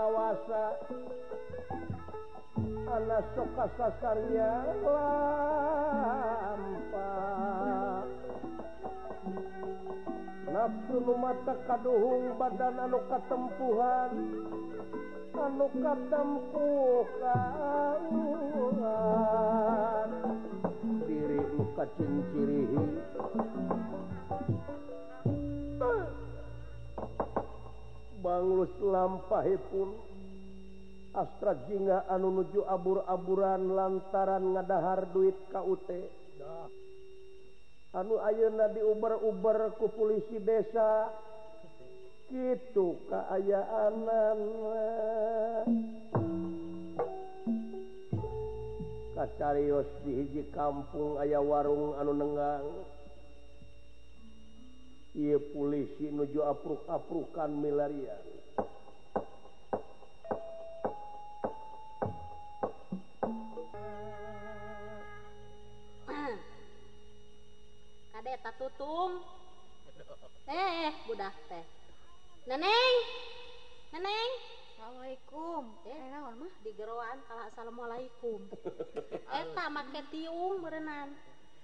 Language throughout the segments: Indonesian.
kawawasa Allah suka sakarnya la nafsu mata ka dohung badanuka temuhanuka temmpu diri muka cincciri kita lus lampahi pun Astrad Jinga anu nuju abur-aburan lantaran ngadahar duit KUT anu Ayuna diuber-uberku polisi desa itu Kaayaanan Karios diji Kaung Ayh warung anuengang polisi menuju-afrukan mil Hai Ka tak tutung eh Bu tehnengnengsalamualaikum digeran kalau assalamualaikum en makeium berenanti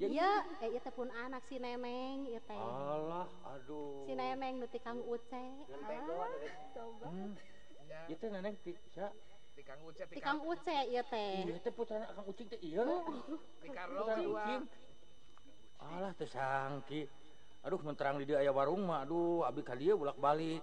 ya, ya eh itu iya pun anak si neneng ya teh Allah aduh si ah. eh. hmm. iya neneng nuti kang uce coba hmm. ya. itu neneng bisa di kang uce di kang uce ya teh itu iya putra kang ucing teh iya di oh. karo ucing alah tersangki aduh menterang di dia ayah warung mah aduh abdi kali ya bolak balik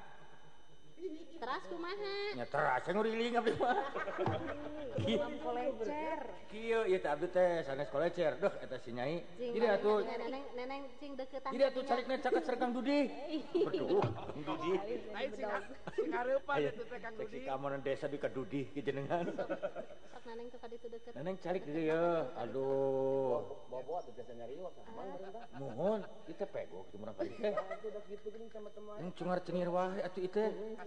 teras kumaha ya teras yang nguriling abdi ya? mah kolecer kieu ieu iya teh abdi teh sanes kolecer duh eta si nyai jadi atuh neneng neneng cing deuketan jadi atuh carikna caket sergang dudi berduh dudi lain sing sing hareupan eta teh kang dudi kamana desa di kadudi ke jenengan sok neneng ke kaditu deuket neneng carik di dieu ya. aduh bobo teh biasa nyari waktu mohon kita pegok kitu murang kali teh gitu geuning sama teman cungar cengir wae atuh itu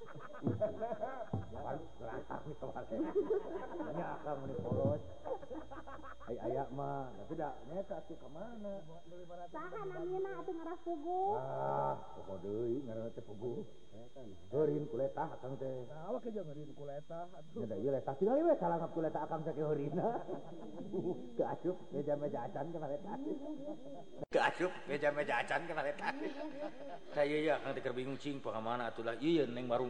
aya mana kemana sayabinggung mana tuh lagi yang baru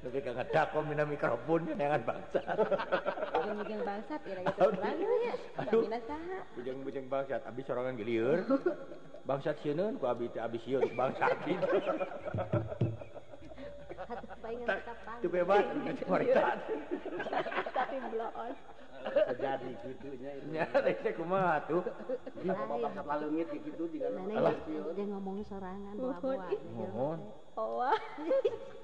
Tapi kagak dako mina mikrofon jangan ya, bangsat. Bujang-bujang bangsat ya lagi terlalu ya. aduh Bujang-bujang bangsat abis sorangan gilir Bangsat sieun ku abis abis sieun bangsat. Itu bebas, itu marikat. Tapi bloon. Sejadi gitunya itu. Ya, saya kumah tuh. Iya. Bapak bangsat lalengit gitu di ya? ngomong sorangan buah-buah. Mohon. Oh.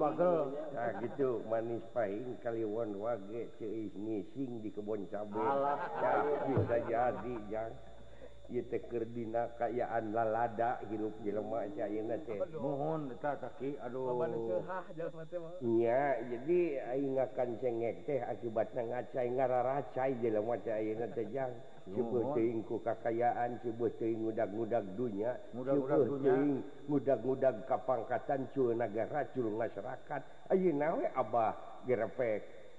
bakel Nah gitu manispain kaliwon Waget is missing di kebon Cabel saja dijantung dikerdina kayakan lalada hidup di le mohonya jadi akan ceget teh akibatnyacaingkukakan disebut mudah-gudak dunya-muda mudah-gudak kapangngkatan cugaracurullah masyarakat A nawe Abah bikir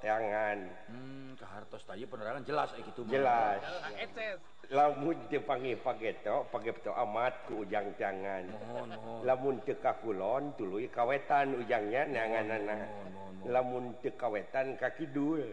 tayanganhar hmm, jelas eh, itu jelas lapangito amatku ujang-jangan lamunka Kulon tulu kawetan ujangnya neangan lamun tekawetan kakidul ke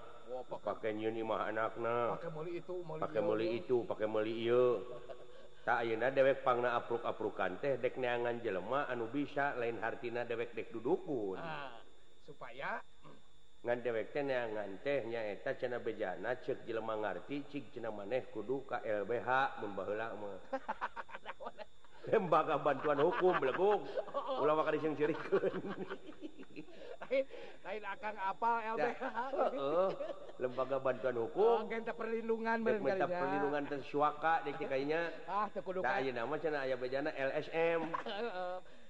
pakai Yunimah anakaknya itu pakai muli itu pakai muu takna dewek panna apluk-afroukan teh dek neangan jelemah Anubisa lain Harina dewek dek dudukung ah, supaya hmm. ngan dewek dengan tehnyaeta cena bejana cek jelemahngerti Cik cena maneh kudu KLbh membahlakmu ha lembaga bantuan hukum belebung oh. ulah makan sing cirikeun lain akan apa LBH ya. heeh lembaga bantuan hukum oh, minta perlindungan bener minta ya. perlindungan teh suaka dik kayaknya ah teu kudu da ayeuna mah cenah aya bejana LSM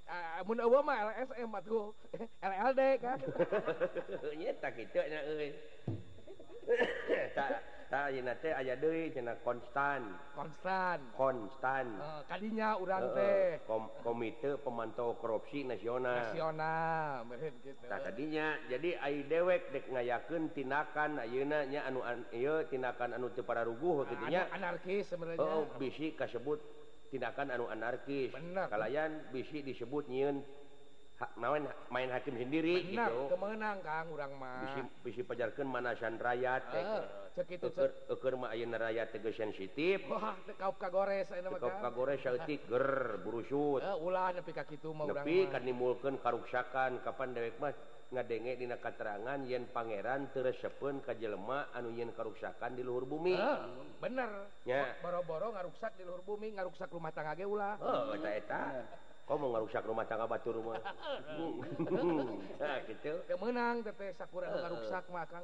ah, mun eueuh mah LSM atuh LLD kan nya tak kitu nya euy tak ajanak konstan konstan konstan tadinya eh, u komite pemantau korupsi nasionalional tadinya jadiidewek deyaken tindakan ayunnya anu tindakan anut kepada ruuhnya anarkis bisi tersebut tindakan anu anarkis kalian bisi disebut nyiin main hakim sendirimenangkanijarkan mana sanraya raya tesensitifgorereburu karuksakan kapan ngange di katerangan Yen Pangeran tereppen kajjelema anu yen karusakan di luar bumi bener ya peroo-boro ngarusak di luar bumi ngarusak rumah tanggage ula kok mau ngarusak rumah tangga batu rumah kemenang rusak makan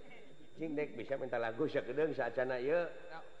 dek bisa minta lagu sekedung saat can untuk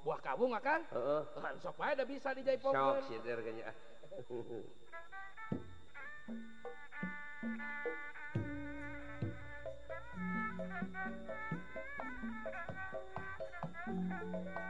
buah kaung akan ah, so ada bisa dinya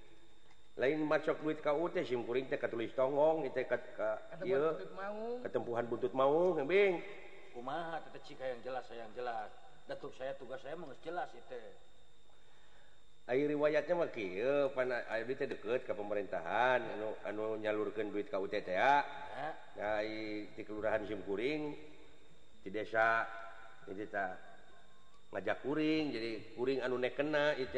duit tulisgonguhan butut maubing yang jelas saya yang jelas saya tugas saya jelas itu Hai air riwayatnya makil air deket ke pemerintahan an nyalurkan duit kauT kelurahan SIMkuring di desa ngajak uring jadi kuring anunek kena itu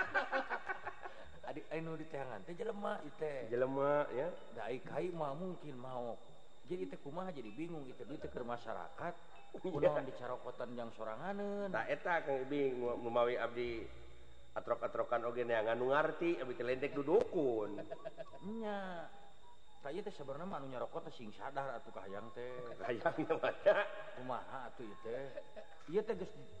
dilelemah Da Ka mungkin mau jadima jadi bingung itu ke masyarakat udah dica kotan yang seorang anehak bingung memawi Abdi arokat-trokanogen yang nganungertitek dudukunnya saya sebenarnyanya rokota sing sadar atau yang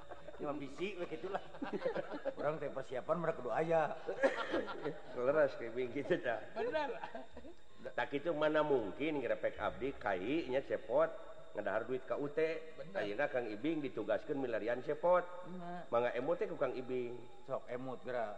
ambilah orang tempo siapa mereka doaya tak itu mana mungkinekpot K UT Kang Ibing ditugaskan milarian sepot manga ote Ka Ibing sok emot gerak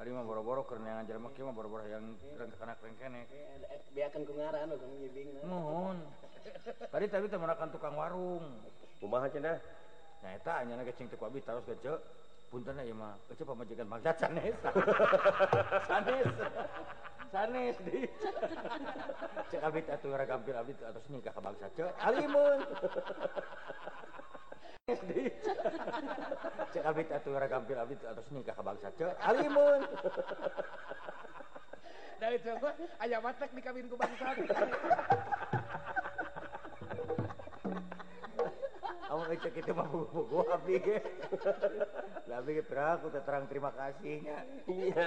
Ari mah boro-boro keur neangan jelema kieu mah boro-boro yang rengkana rengkene. Biarkan ku ngaran nu ngibing. Mohon. Tadi tadi teh akan tukang warung. Kumaha cenah? Nah, nya eta anyana gecing teu kuabi taros gece. Punten ieu mah, gece pamajikan Bagdad sanes. sanes. Sanes di. Cek abit atuh ragampil abit atos nikah ka bangsa ce. Alimun. SD. Cek abit atau ragampil abit atau nikah ke bangsa. Cek alimun. Dari itu gue ayah matek dikawin ku bangsa. Kamu ngecek itu mah buku gua abdi ge. Lah abdi terang terima kasihnya. Iya.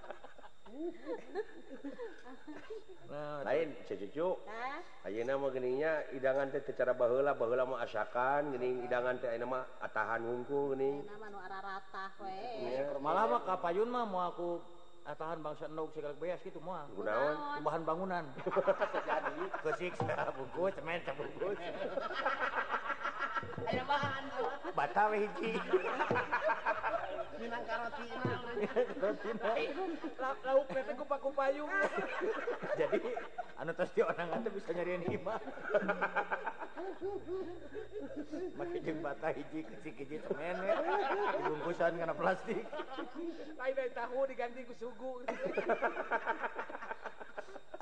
Nah, lain cucu Ayeuna mah geningnya hidangan teh teu cara baheula baheula mah asakan geuning hidangan teh ayeuna mah atahan hungkul geuning ayeuna mah nu araratah we iya. malah mah kapayun mah mau aku atahan bangsa endog segala beas gitu mah kunaon bahan bangunan jadi keusik sabungkus cemen sabungkus batal hiji minang karotina lauk pete kupa payung jadi anu tos di orang anda bisa nyariin hima Maki jeung bata hiji kecil kecil semen ya Dibungkusan kena plastik. Lain dari tahu diganti ku sugu.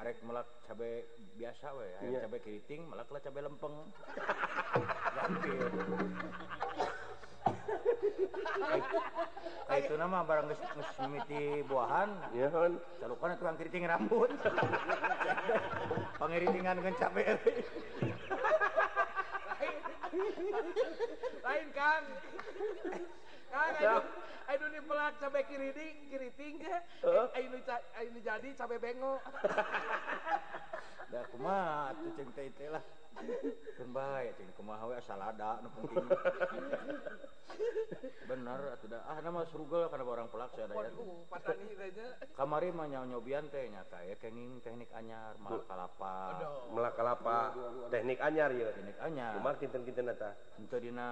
arek melak cabe biasa we ayam yeah. cabe keriting melak lah cabe lempeng ganti itu nama barang geus buahan. Iya, hon. itu tukang keriting rambut. Pangeritingan dengan cabe. Lain, lain Kang. Ayo, kan, ini pelak cabe kiri di kiri tinggi eh, Ayo ini jadi cabe bengo dah kumat tuh ceng teh teh lah kembali ceng kumaha we asal ada nu penting bener atau dah ah nama surga karena orang pelak saya ada ya? kamari mah nyobian teh nyata ya kenging teknik anyar malak kalapa malak kalapa teknik anyar ya teknik anyar kumar kinten kinten nata cinta dina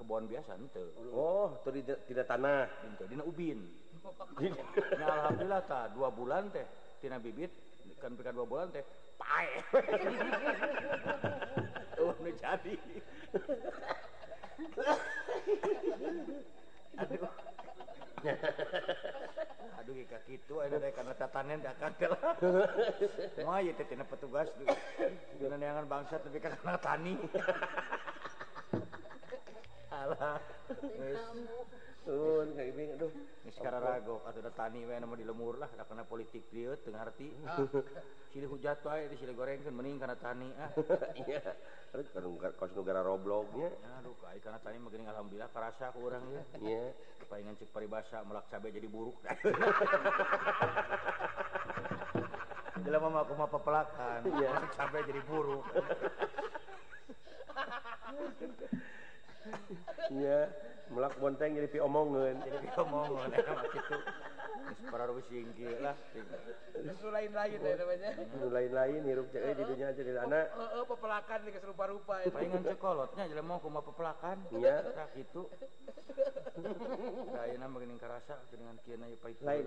kebon biasa ente oh tadi tidak tanah ente dina ubin nah, alhamdulillah ta dua bulan teh tina bibit kan pika dua bulan teh pae tuh nu jadi aduh aduh kayak gitu ada dari karena tatanen dah kagel wah ya tina petugas dulu, dengan yang bangsa tapi karena tani salah. Sun kayak gini aduh. Ini sekarang ragok atau ada tani wae nama di lemur lah ada kena politik dia tengah arti. Ah. Sini hujat wae di sini gorengkan mending karena tani ah. Iya. Karena kan kos negara roblognya. Ya, aduh kai karena tani begini alhamdulillah kerasa kurang ya. Iya. Palingan cek basah, melak cabe jadi buruk. Dalam mama aku mah pepelakan. Iya. Melak cabe jadi buruk. Iya, melak bonteng jadi piomongan. Jadi piomongan, ya mas itu. separuh singki lah. Itu lain-lain ya namanya. Itu lain-lain, hirup cek eh, di dunia jadi anak. Eh, oh, oh, oh, pepelakan nih keserupa-rupa. Palingan cekolotnya jadi mau kumah pepelakan. Iya. Tak nah, itu. Kayaknya nah, nama gini kerasa dengan kian aja pahit. Lain.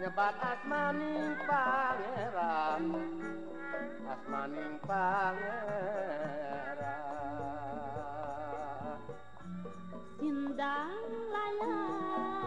nyebat asmaning pangeran asmaning pangeran sindang layang